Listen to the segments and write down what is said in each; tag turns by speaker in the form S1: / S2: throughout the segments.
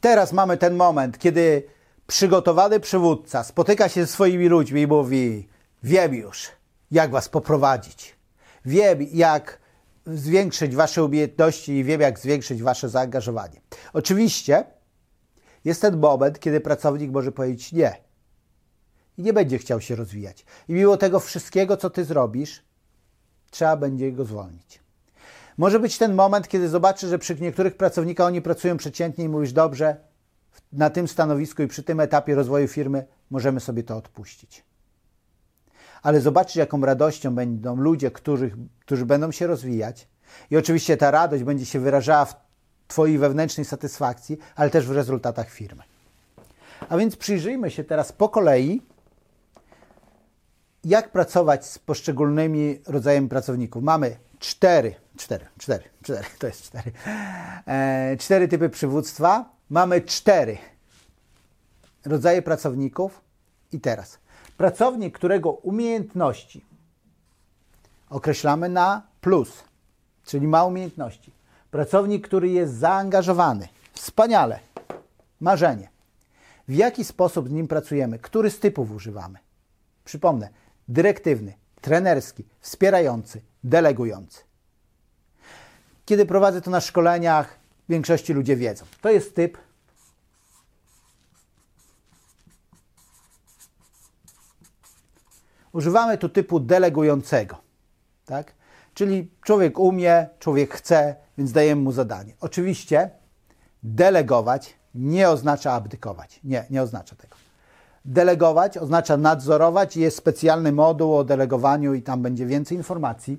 S1: Teraz mamy ten moment, kiedy przygotowany przywódca spotyka się ze swoimi ludźmi i mówi: Wiem już, jak was poprowadzić. Wiem, jak zwiększyć wasze umiejętności i wiem, jak zwiększyć wasze zaangażowanie. Oczywiście jest ten moment, kiedy pracownik może powiedzieć nie i nie będzie chciał się rozwijać. I mimo tego wszystkiego, co ty zrobisz, trzeba będzie go zwolnić. Może być ten moment, kiedy zobaczysz, że przy niektórych pracownikach oni pracują przeciętnie i mówisz, dobrze, na tym stanowisku i przy tym etapie rozwoju firmy możemy sobie to odpuścić. Ale zobaczysz, jaką radością będą ludzie, których, którzy będą się rozwijać. I oczywiście ta radość będzie się wyrażała w Twojej wewnętrznej satysfakcji, ale też w rezultatach firmy. A więc przyjrzyjmy się teraz po kolei, jak pracować z poszczególnymi rodzajami pracowników. Mamy cztery, cztery, cztery, cztery, to jest cztery, e, cztery typy przywództwa. Mamy cztery rodzaje pracowników i teraz pracownik, którego umiejętności określamy na plus, czyli ma umiejętności. Pracownik, który jest zaangażowany. Wspaniale. Marzenie. W jaki sposób z nim pracujemy? Który z typów używamy? Przypomnę, dyrektywny, trenerski, wspierający, delegujący. Kiedy prowadzę to na szkoleniach, w większości ludzie wiedzą. To jest typ Używamy tu typu delegującego, tak? Czyli człowiek umie, człowiek chce, więc dajemy mu zadanie. Oczywiście delegować nie oznacza abdykować. Nie, nie oznacza tego. Delegować oznacza nadzorować jest specjalny moduł o delegowaniu i tam będzie więcej informacji,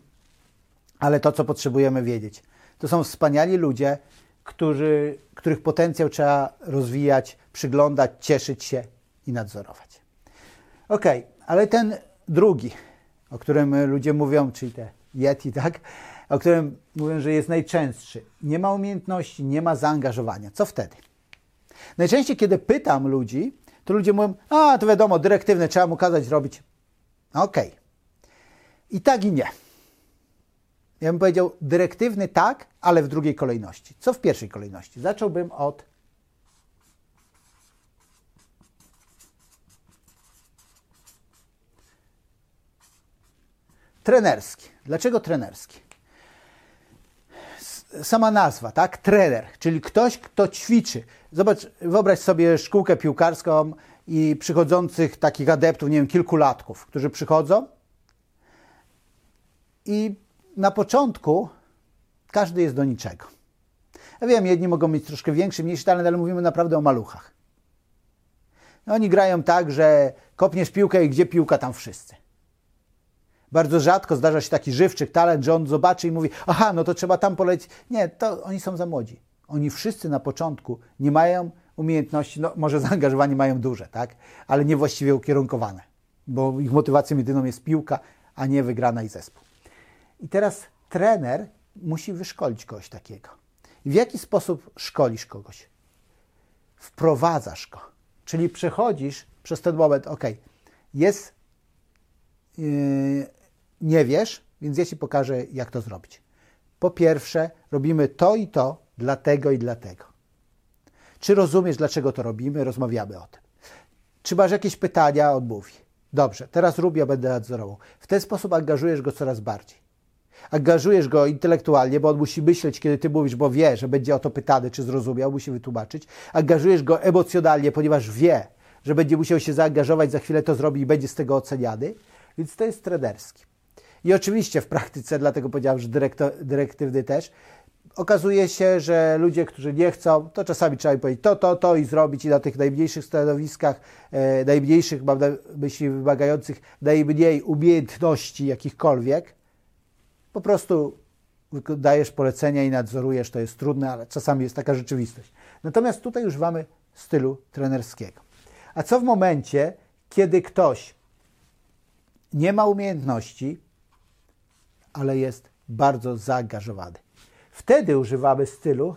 S1: ale to, co potrzebujemy wiedzieć. To są wspaniali ludzie, którzy, których potencjał trzeba rozwijać, przyglądać, cieszyć się i nadzorować. Ok, ale ten drugi, o którym ludzie mówią, czyli te Yeti, tak? O którym mówią, że jest najczęstszy. Nie ma umiejętności, nie ma zaangażowania. Co wtedy? Najczęściej, kiedy pytam ludzi, to ludzie mówią, a to wiadomo, dyrektywne, trzeba mu kazać robić. Okej. Okay. I tak i nie. Ja bym powiedział dyrektywny tak, ale w drugiej kolejności. Co w pierwszej kolejności? Zacząłbym od trenerski. Dlaczego trenerski? Sama nazwa, tak? Trener, czyli ktoś, kto ćwiczy. Zobacz, wyobraź sobie szkółkę piłkarską i przychodzących takich adeptów, nie wiem, kilkulatków, którzy przychodzą i na początku każdy jest do niczego. Ja wiem, jedni mogą mieć troszkę większy, mniejszy talent, ale mówimy naprawdę o maluchach. Oni grają tak, że kopniesz piłkę i gdzie piłka, tam wszyscy. Bardzo rzadko zdarza się taki żywczyk talent, że on zobaczy i mówi, aha, no to trzeba tam polecić. Nie, to oni są za młodzi. Oni wszyscy na początku nie mają umiejętności, no może zaangażowanie mają duże, tak? Ale niewłaściwie ukierunkowane, bo ich motywacją jedyną jest piłka, a nie wygrana i zespół. I teraz trener musi wyszkolić kogoś takiego. I w jaki sposób szkolisz kogoś? Wprowadzasz go. Czyli przechodzisz przez ten moment, ok, jest, yy, nie wiesz, więc ja Ci pokażę, jak to zrobić. Po pierwsze, robimy to i to, dlatego i dlatego. Czy rozumiesz, dlaczego to robimy? Rozmawiamy o tym. Czy masz jakieś pytania? On mówi. Dobrze, teraz rób, ja będę nadzorował. W ten sposób angażujesz go coraz bardziej. Angażujesz go intelektualnie, bo on musi myśleć, kiedy ty mówisz, bo wie, że będzie o to pytany, czy zrozumiał, musi wytłumaczyć. Angażujesz go emocjonalnie, ponieważ wie, że będzie musiał się zaangażować, za chwilę to zrobi i będzie z tego oceniany. Więc to jest trenerski. I oczywiście w praktyce, dlatego powiedziałem, że dyrektywny też, okazuje się, że ludzie, którzy nie chcą, to czasami trzeba im powiedzieć to, to, to i zrobić i na tych najmniejszych stanowiskach, e, najmniejszych, mam na myśli wymagających najmniej umiejętności jakichkolwiek, po prostu dajesz polecenia i nadzorujesz, to jest trudne, ale czasami jest taka rzeczywistość. Natomiast tutaj już mamy stylu trenerskiego. A co w momencie, kiedy ktoś nie ma umiejętności, ale jest bardzo zaangażowany? Wtedy używamy stylu,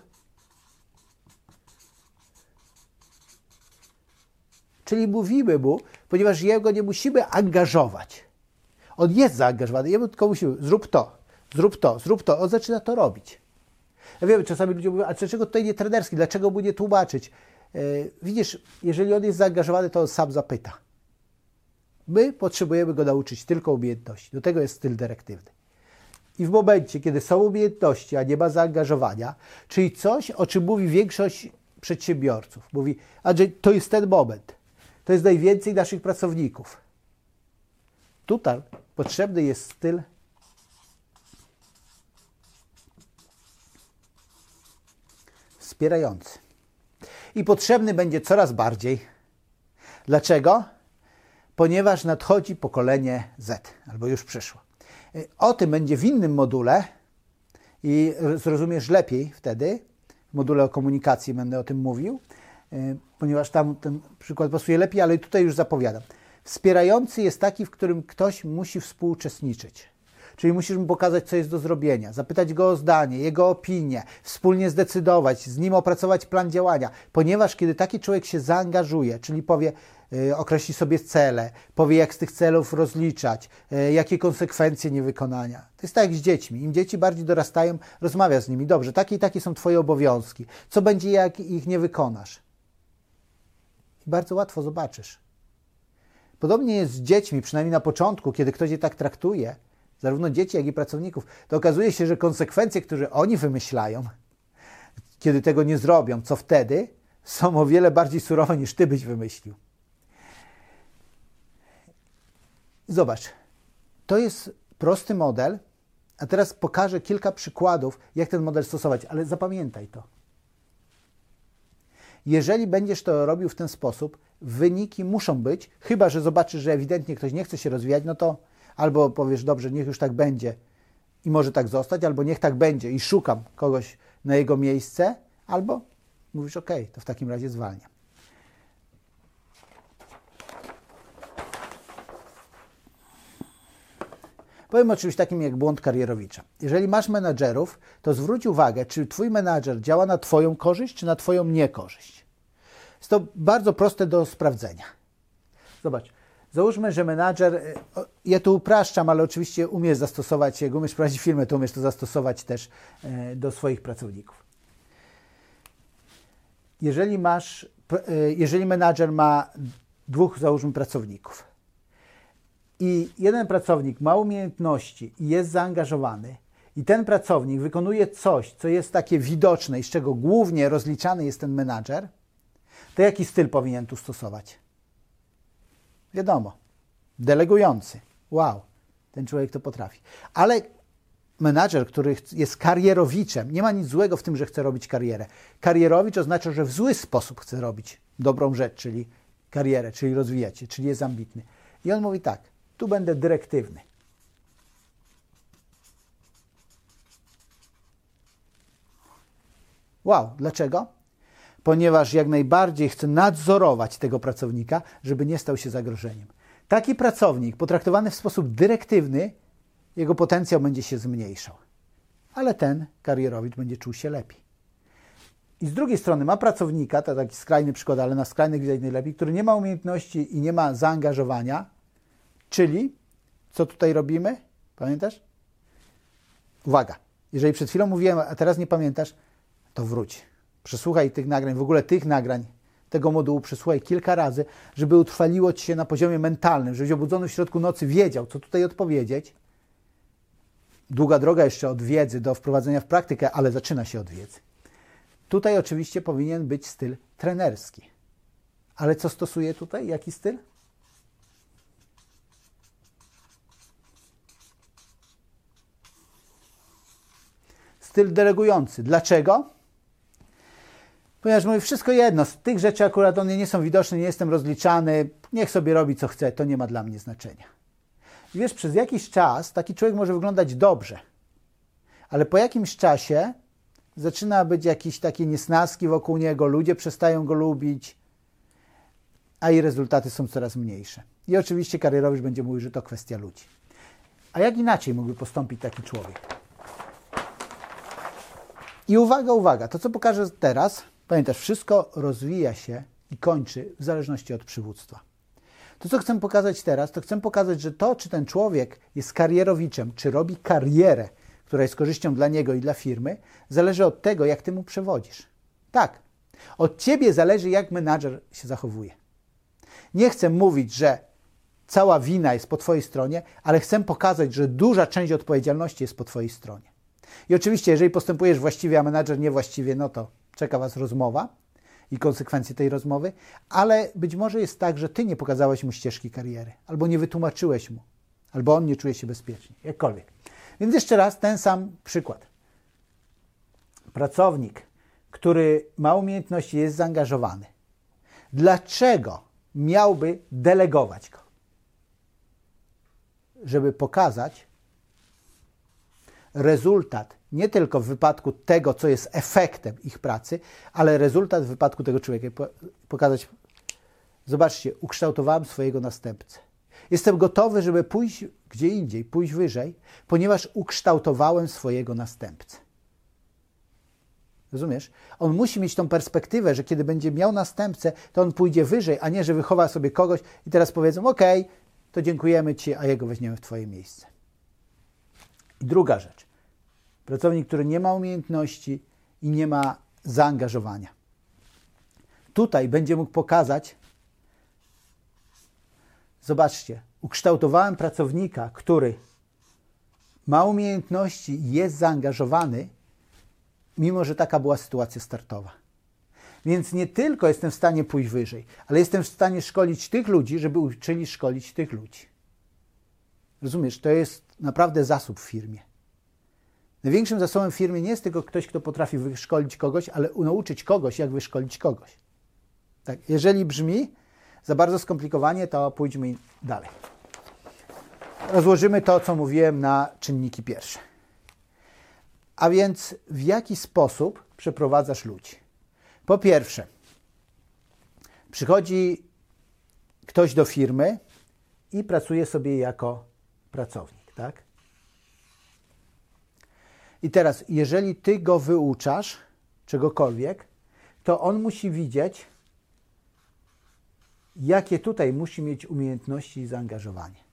S1: czyli mówimy mu, ponieważ jego nie musimy angażować. On jest zaangażowany, jemu tylko musimy, zrób to, zrób to, zrób to. On zaczyna to robić. Ja wiem, czasami ludzie mówią, a dlaczego tutaj nie trenerski, dlaczego mu nie tłumaczyć? widzisz, jeżeli on jest zaangażowany, to on sam zapyta. My potrzebujemy go nauczyć tylko umiejętności. Do tego jest styl dyrektywny. I w momencie, kiedy są umiejętności, a nie ma zaangażowania, czyli coś, o czym mówi większość przedsiębiorców, mówi, Andrzej, to jest ten moment. To jest najwięcej naszych pracowników. Tutaj potrzebny jest styl wspierający. I potrzebny będzie coraz bardziej. Dlaczego? Ponieważ nadchodzi pokolenie Z, albo już przyszło. O tym będzie w innym module i zrozumiesz lepiej wtedy. W module o komunikacji będę o tym mówił, ponieważ tam ten przykład pasuje lepiej, ale tutaj już zapowiadam. Wspierający jest taki, w którym ktoś musi współuczestniczyć. Czyli musisz mu pokazać, co jest do zrobienia, zapytać go o zdanie, jego opinię, wspólnie zdecydować, z nim opracować plan działania. Ponieważ kiedy taki człowiek się zaangażuje, czyli powie, yy, określi sobie cele, powie, jak z tych celów rozliczać, yy, jakie konsekwencje niewykonania. To jest tak jak z dziećmi. Im dzieci bardziej dorastają, rozmawia z nimi. Dobrze, takie i takie są Twoje obowiązki. Co będzie, jak ich nie wykonasz? I bardzo łatwo zobaczysz. Podobnie jest z dziećmi, przynajmniej na początku, kiedy ktoś je tak traktuje, zarówno dzieci, jak i pracowników, to okazuje się, że konsekwencje, które oni wymyślają, kiedy tego nie zrobią, co wtedy, są o wiele bardziej surowe niż ty byś wymyślił. Zobacz, to jest prosty model, a teraz pokażę kilka przykładów, jak ten model stosować, ale zapamiętaj to. Jeżeli będziesz to robił w ten sposób, wyniki muszą być, chyba że zobaczysz, że ewidentnie ktoś nie chce się rozwijać, no to albo powiesz, dobrze, niech już tak będzie i może tak zostać, albo niech tak będzie i szukam kogoś na jego miejsce, albo mówisz, ok, to w takim razie zwalniam. Powiem o czymś takim jak błąd karierowicza. Jeżeli masz menadżerów, to zwróć uwagę, czy twój menadżer działa na twoją korzyść, czy na twoją niekorzyść. Jest to bardzo proste do sprawdzenia. Zobacz, załóżmy, że menadżer, e, ja tu upraszczam, ale oczywiście umiesz zastosować, jak umiesz prowadzić firmę, to umiesz to zastosować też e, do swoich pracowników. Jeżeli masz, e, jeżeli menadżer ma dwóch, załóżmy, pracowników, i jeden pracownik ma umiejętności i jest zaangażowany, i ten pracownik wykonuje coś, co jest takie widoczne i z czego głównie rozliczany jest ten menadżer, to jaki styl powinien tu stosować? Wiadomo, delegujący. Wow, ten człowiek to potrafi. Ale menadżer, który jest karierowiczem, nie ma nic złego w tym, że chce robić karierę. Karierowicz oznacza, że w zły sposób chce robić dobrą rzecz, czyli karierę, czyli rozwijać się, czyli jest ambitny. I on mówi tak, tu będę dyrektywny. Wow, dlaczego? Ponieważ jak najbardziej chcę nadzorować tego pracownika, żeby nie stał się zagrożeniem. Taki pracownik potraktowany w sposób dyrektywny, jego potencjał będzie się zmniejszał. Ale ten karierowicz będzie czuł się lepiej. I z drugiej strony ma pracownika, to taki skrajny przykład, ale na skrajnych widać najlepiej, który nie ma umiejętności i nie ma zaangażowania, Czyli, co tutaj robimy? Pamiętasz? Uwaga, jeżeli przed chwilą mówiłem, a teraz nie pamiętasz, to wróć. Przesłuchaj tych nagrań, w ogóle tych nagrań, tego modułu przesłuchaj kilka razy, żeby utrwaliło ci się na poziomie mentalnym, żebyś obudzony w środku nocy wiedział, co tutaj odpowiedzieć. Długa droga jeszcze od wiedzy do wprowadzenia w praktykę, ale zaczyna się od wiedzy. Tutaj oczywiście powinien być styl trenerski. Ale co stosuje tutaj? Jaki styl? styl delegujący. Dlaczego? Ponieważ mówi wszystko jedno, z tych rzeczy akurat one nie są widoczne, nie jestem rozliczany, niech sobie robi co chce, to nie ma dla mnie znaczenia. I wiesz, przez jakiś czas taki człowiek może wyglądać dobrze, ale po jakimś czasie zaczyna być jakieś takie niesnaski wokół niego, ludzie przestają go lubić, a i rezultaty są coraz mniejsze. I oczywiście karierowicz będzie mówił, że to kwestia ludzi. A jak inaczej mógłby postąpić taki człowiek? I uwaga, uwaga, to co pokażę teraz, pamiętasz, wszystko rozwija się i kończy w zależności od przywództwa. To, co chcę pokazać teraz, to chcę pokazać, że to, czy ten człowiek jest karierowiczem, czy robi karierę, która jest korzyścią dla niego i dla firmy, zależy od tego, jak ty mu przewodzisz. Tak, Od ciebie zależy, jak menadżer się zachowuje. Nie chcę mówić, że cała wina jest po twojej stronie, ale chcę pokazać, że duża część odpowiedzialności jest po twojej stronie. I oczywiście, jeżeli postępujesz właściwie, a menadżer niewłaściwie, no to czeka was rozmowa i konsekwencje tej rozmowy, ale być może jest tak, że ty nie pokazałeś mu ścieżki kariery, albo nie wytłumaczyłeś mu, albo on nie czuje się bezpiecznie, jakkolwiek. Więc jeszcze raz ten sam przykład. Pracownik, który ma umiejętności, jest zaangażowany. Dlaczego miałby delegować go? Żeby pokazać rezultat nie tylko w wypadku tego, co jest efektem ich pracy, ale rezultat w wypadku tego człowieka. Pokazać, zobaczcie, ukształtowałem swojego następcę. Jestem gotowy, żeby pójść gdzie indziej, pójść wyżej, ponieważ ukształtowałem swojego następcę. Rozumiesz? On musi mieć tą perspektywę, że kiedy będzie miał następcę, to on pójdzie wyżej, a nie, że wychowa sobie kogoś i teraz powiedzą: OK, to dziękujemy Ci, a jego weźmiemy w Twoje miejsce. I druga rzecz. Pracownik, który nie ma umiejętności i nie ma zaangażowania. Tutaj będzie mógł pokazać, zobaczcie, ukształtowałem pracownika, który ma umiejętności i jest zaangażowany, mimo że taka była sytuacja startowa. Więc nie tylko jestem w stanie pójść wyżej, ale jestem w stanie szkolić tych ludzi, żeby uczyli szkolić tych ludzi. Rozumiesz, to jest naprawdę zasób w firmie. Największym zasobem w firmie nie jest tylko ktoś, kto potrafi wyszkolić kogoś, ale nauczyć kogoś, jak wyszkolić kogoś. Tak, jeżeli brzmi za bardzo skomplikowanie, to pójdźmy dalej. Rozłożymy to, co mówiłem, na czynniki pierwsze. A więc w jaki sposób przeprowadzasz ludzi? Po pierwsze, przychodzi ktoś do firmy i pracuje sobie jako pracownik, tak? I teraz, jeżeli ty go wyuczasz czegokolwiek, to on musi widzieć, jakie tutaj musi mieć umiejętności i zaangażowanie.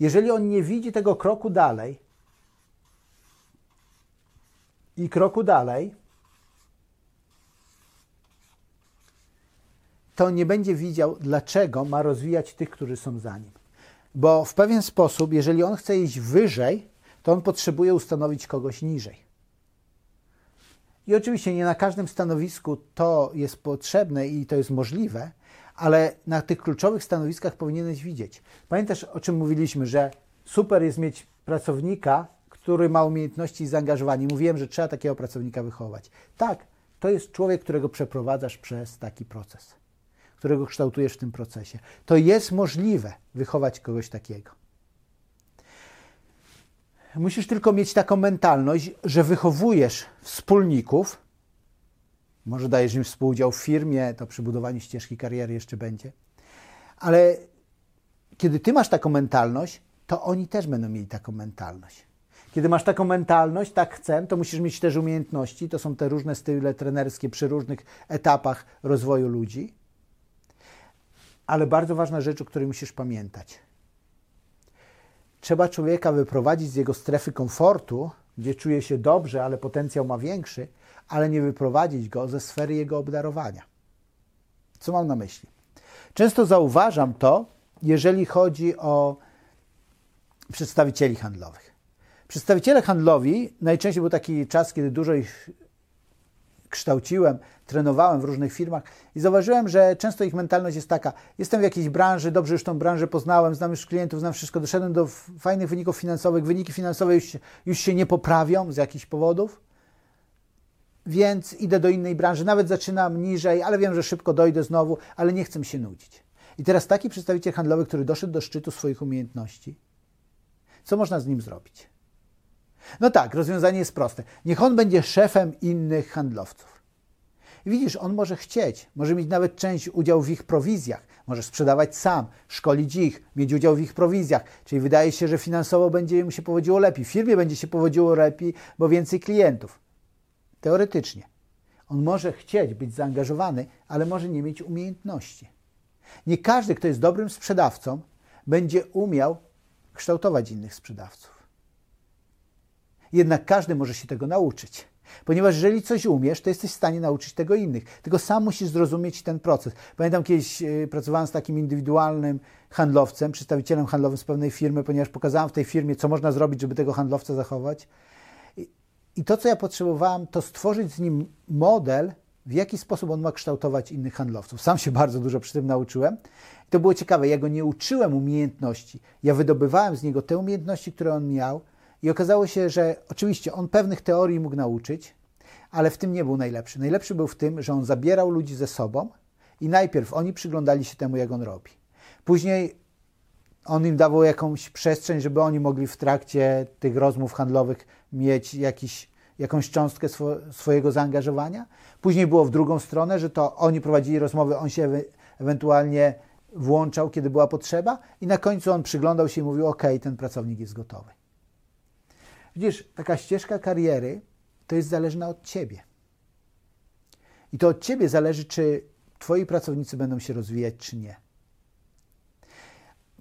S1: Jeżeli on nie widzi tego kroku dalej i kroku dalej, to nie będzie widział, dlaczego ma rozwijać tych, którzy są za nim. Bo w pewien sposób, jeżeli on chce iść wyżej, to on potrzebuje ustanowić kogoś niżej. I oczywiście nie na każdym stanowisku to jest potrzebne i to jest możliwe, ale na tych kluczowych stanowiskach powinieneś widzieć. Pamiętasz, o czym mówiliśmy, że super jest mieć pracownika, który ma umiejętności i zaangażowanie. Mówiłem, że trzeba takiego pracownika wychować. Tak, to jest człowiek, którego przeprowadzasz przez taki proces, którego kształtujesz w tym procesie. To jest możliwe wychować kogoś takiego. Musisz tylko mieć taką mentalność, że wychowujesz wspólników, może dajesz im współudział w firmie, to przy budowaniu ścieżki kariery jeszcze będzie, ale kiedy ty masz taką mentalność, to oni też będą mieli taką mentalność. Kiedy masz taką mentalność, tak chcę, to musisz mieć też umiejętności. To są te różne style trenerskie przy różnych etapach rozwoju ludzi. Ale bardzo ważna rzecz, o której musisz pamiętać – Trzeba człowieka wyprowadzić z jego strefy komfortu, gdzie czuje się dobrze, ale potencjał ma większy, ale nie wyprowadzić go ze sfery jego obdarowania. Co mam na myśli? Często zauważam to, jeżeli chodzi o przedstawicieli handlowych. Przedstawiciele handlowi, najczęściej był taki czas, kiedy dużo ich kształciłem, trenowałem w różnych firmach i zauważyłem, że często ich mentalność jest taka: jestem w jakiejś branży, dobrze już tą branżę poznałem, znam już klientów, znam wszystko, doszedłem do fajnych wyników finansowych, wyniki finansowe już, już się nie poprawią z jakichś powodów, więc idę do innej branży, nawet zaczynam niżej, ale wiem, że szybko dojdę znowu, ale nie chcę się nudzić. I teraz taki przedstawiciel handlowy, który doszedł do szczytu swoich umiejętności, co można z nim zrobić? No tak, rozwiązanie jest proste. Niech on będzie szefem innych handlowców. I widzisz, on może chcieć, może mieć nawet część udziału w ich prowizjach, może sprzedawać sam, szkolić ich, mieć udział w ich prowizjach. Czyli wydaje się, że finansowo będzie mu się powodziło lepiej, firmie będzie się powodziło lepiej, bo więcej klientów. Teoretycznie. On może chcieć być zaangażowany, ale może nie mieć umiejętności. Nie każdy, kto jest dobrym sprzedawcą, będzie umiał kształtować innych sprzedawców. Jednak każdy może się tego nauczyć. Ponieważ jeżeli coś umiesz, to jesteś w stanie nauczyć tego innych. Tylko sam musisz zrozumieć ten proces. Pamiętam kiedyś yy, pracowałem z takim indywidualnym handlowcem, przedstawicielem handlowym z pewnej firmy, ponieważ pokazałem w tej firmie, co można zrobić, żeby tego handlowca zachować. I to, co ja potrzebowałem, to stworzyć z nim model, w jaki sposób on ma kształtować innych handlowców. Sam się bardzo dużo przy tym nauczyłem. I to było ciekawe. Ja go nie uczyłem umiejętności. Ja wydobywałem z niego te umiejętności, które on miał. I okazało się, że oczywiście on pewnych teorii mógł nauczyć, ale w tym nie był najlepszy. Najlepszy był w tym, że on zabierał ludzi ze sobą i najpierw oni przyglądali się temu, jak on robi. Później on im dawał jakąś przestrzeń, żeby oni mogli w trakcie tych rozmów handlowych mieć jakiś, jakąś cząstkę swo, swojego zaangażowania. Później było w drugą stronę, że to oni prowadzili rozmowy, on się ewe, ewentualnie włączał, kiedy była potrzeba, i na końcu on przyglądał się i mówił: OK, ten pracownik jest gotowy. Widzisz, taka ścieżka kariery to jest zależna od ciebie. I to od ciebie zależy, czy twoi pracownicy będą się rozwijać, czy nie.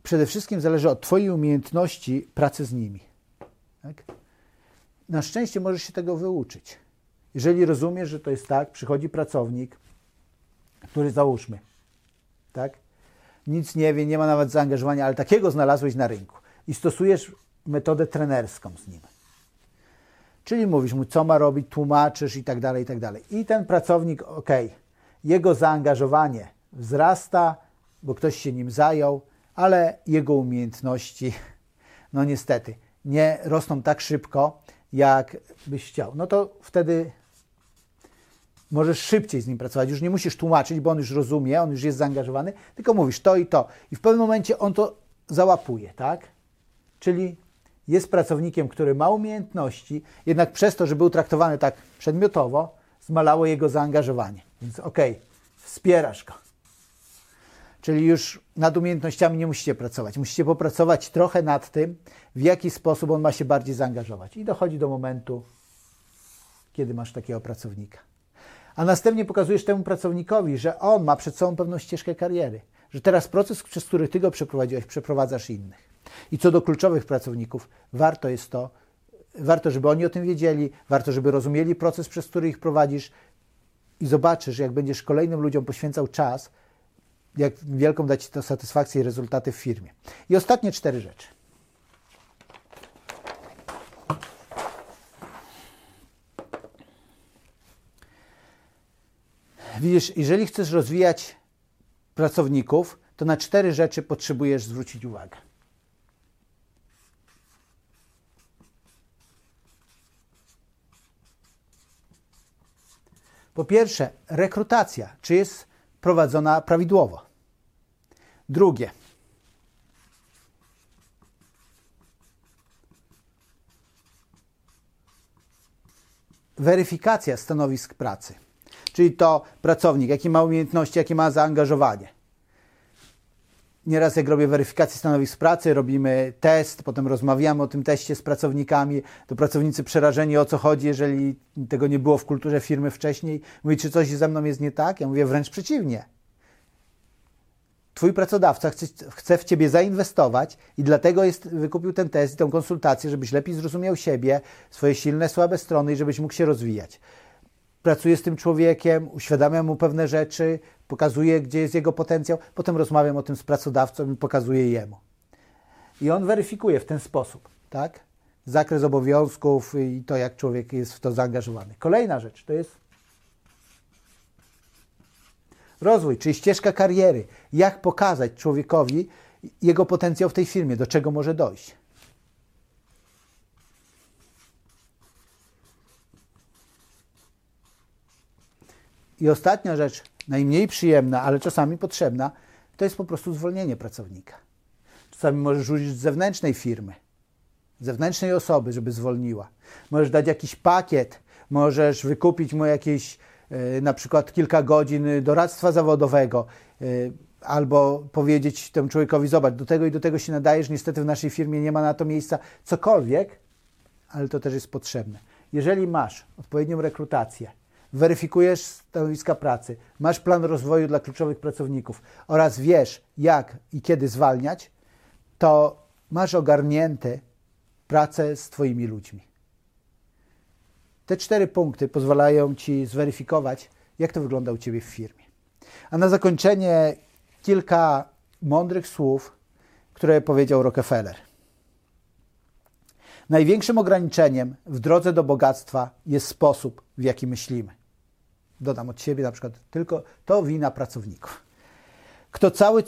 S1: Przede wszystkim zależy od twojej umiejętności pracy z nimi. Tak? Na szczęście możesz się tego wyuczyć. Jeżeli rozumiesz, że to jest tak, przychodzi pracownik, który załóżmy, tak? Nic nie wie, nie ma nawet zaangażowania, ale takiego znalazłeś na rynku i stosujesz metodę trenerską z nim. Czyli mówisz mu, co ma robić, tłumaczysz i tak dalej, i tak dalej. I ten pracownik, ok, jego zaangażowanie wzrasta, bo ktoś się nim zajął, ale jego umiejętności, no niestety, nie rosną tak szybko, jak byś chciał. No to wtedy możesz szybciej z nim pracować. Już nie musisz tłumaczyć, bo on już rozumie, on już jest zaangażowany, tylko mówisz to i to. I w pewnym momencie on to załapuje, tak? Czyli jest pracownikiem, który ma umiejętności, jednak przez to, że był traktowany tak przedmiotowo, zmalało jego zaangażowanie. Więc okej, okay, wspierasz go. Czyli już nad umiejętnościami nie musicie pracować. Musicie popracować trochę nad tym, w jaki sposób on ma się bardziej zaangażować. I dochodzi do momentu, kiedy masz takiego pracownika. A następnie pokazujesz temu pracownikowi, że on ma przed sobą pewną ścieżkę kariery, że teraz proces, przez który ty go przeprowadziłeś, przeprowadzasz innych. I co do kluczowych pracowników, warto jest to, warto, żeby oni o tym wiedzieli, warto, żeby rozumieli proces, przez który ich prowadzisz i zobaczysz, jak będziesz kolejnym ludziom poświęcał czas, jak wielką da Ci to satysfakcję i rezultaty w firmie. I ostatnie cztery rzeczy. Widzisz, jeżeli chcesz rozwijać pracowników, to na cztery rzeczy potrzebujesz zwrócić uwagę. Po pierwsze, rekrutacja. Czy jest prowadzona prawidłowo? Drugie. Weryfikacja stanowisk pracy. Czyli to pracownik, jakie ma umiejętności, jakie ma zaangażowanie Nieraz jak robię weryfikację stanowisk pracy, robimy test, potem rozmawiamy o tym teście z pracownikami, to pracownicy przerażeni o co chodzi, jeżeli tego nie było w kulturze firmy wcześniej. Mówi, czy coś ze mną jest nie tak? Ja mówię wręcz przeciwnie. Twój pracodawca chce, chce w ciebie zainwestować i dlatego jest, wykupił ten test i tę konsultację, żebyś lepiej zrozumiał siebie, swoje silne, słabe strony i żebyś mógł się rozwijać. Pracuję z tym człowiekiem, uświadamiam mu pewne rzeczy, pokazuję, gdzie jest jego potencjał, potem rozmawiam o tym z pracodawcą i pokazuję jemu. I on weryfikuje w ten sposób, tak? Zakres obowiązków i to, jak człowiek jest w to zaangażowany. Kolejna rzecz to jest rozwój, czyli ścieżka kariery. Jak pokazać człowiekowi jego potencjał w tej firmie, do czego może dojść. I ostatnia rzecz, najmniej przyjemna, ale czasami potrzebna, to jest po prostu zwolnienie pracownika. Czasami możesz użyć zewnętrznej firmy, zewnętrznej osoby, żeby zwolniła. Możesz dać jakiś pakiet, możesz wykupić mu jakieś e, na przykład kilka godzin doradztwa zawodowego, e, albo powiedzieć temu człowiekowi, zobacz, do tego i do tego się nadajesz, niestety w naszej firmie nie ma na to miejsca, cokolwiek, ale to też jest potrzebne. Jeżeli masz odpowiednią rekrutację, weryfikujesz stanowiska pracy, masz plan rozwoju dla kluczowych pracowników oraz wiesz, jak i kiedy zwalniać, to masz ogarnięte pracę z Twoimi ludźmi. Te cztery punkty pozwalają Ci zweryfikować, jak to wygląda u Ciebie w firmie. A na zakończenie kilka mądrych słów, które powiedział Rockefeller. Największym ograniczeniem w drodze do bogactwa jest sposób, w jaki myślimy. Dodam od siebie na przykład tylko to wina pracowników. Kto cały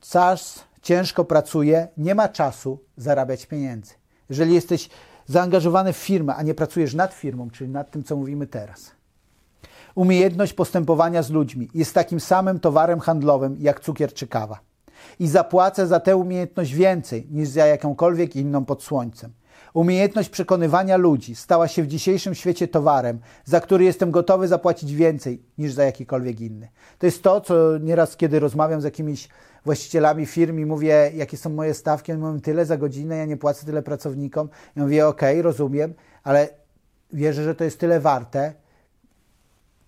S1: czas ciężko pracuje, nie ma czasu zarabiać pieniędzy. Jeżeli jesteś zaangażowany w firmę, a nie pracujesz nad firmą, czyli nad tym, co mówimy teraz. Umiejętność postępowania z ludźmi jest takim samym towarem handlowym jak cukier czy kawa. I zapłacę za tę umiejętność więcej niż za jakąkolwiek inną pod słońcem. Umiejętność przekonywania ludzi stała się w dzisiejszym świecie towarem, za który jestem gotowy zapłacić więcej niż za jakikolwiek inny. To jest to, co nieraz, kiedy rozmawiam z jakimiś właścicielami firm i mówię, jakie są moje stawki, oni mówią tyle za godzinę, ja nie płacę tyle pracownikom. Ja mówię, okej, rozumiem, ale wierzę, że to jest tyle warte,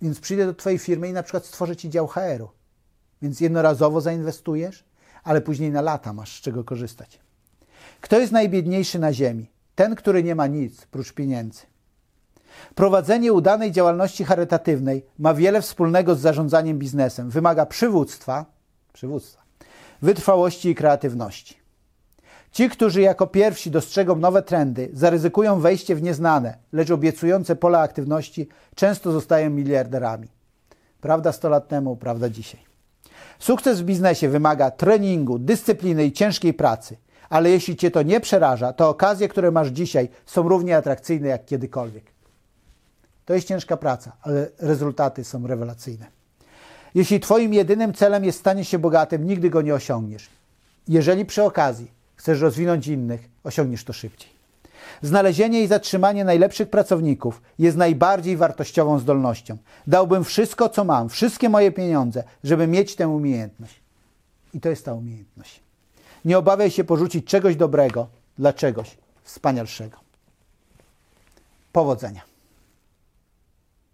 S1: więc przyjdę do Twojej firmy i na przykład stworzę Ci dział HR-u. Więc jednorazowo zainwestujesz, ale później na lata masz z czego korzystać. Kto jest najbiedniejszy na ziemi? Ten, który nie ma nic prócz pieniędzy. Prowadzenie udanej działalności charytatywnej ma wiele wspólnego z zarządzaniem biznesem. Wymaga przywództwa, przywództwa, wytrwałości i kreatywności. Ci, którzy jako pierwsi dostrzegą nowe trendy, zaryzykują wejście w nieznane, lecz obiecujące pola aktywności, często zostają miliarderami. Prawda 100 lat temu, prawda dzisiaj. Sukces w biznesie wymaga treningu, dyscypliny i ciężkiej pracy, ale jeśli cię to nie przeraża, to okazje, które masz dzisiaj, są równie atrakcyjne jak kiedykolwiek. To jest ciężka praca, ale rezultaty są rewelacyjne. Jeśli Twoim jedynym celem jest stanie się bogatym, nigdy go nie osiągniesz. Jeżeli przy okazji chcesz rozwinąć innych, osiągniesz to szybciej. Znalezienie i zatrzymanie najlepszych pracowników jest najbardziej wartościową zdolnością. Dałbym wszystko, co mam, wszystkie moje pieniądze, żeby mieć tę umiejętność. I to jest ta umiejętność. Nie obawiaj się porzucić czegoś dobrego dla czegoś wspanialszego. Powodzenia.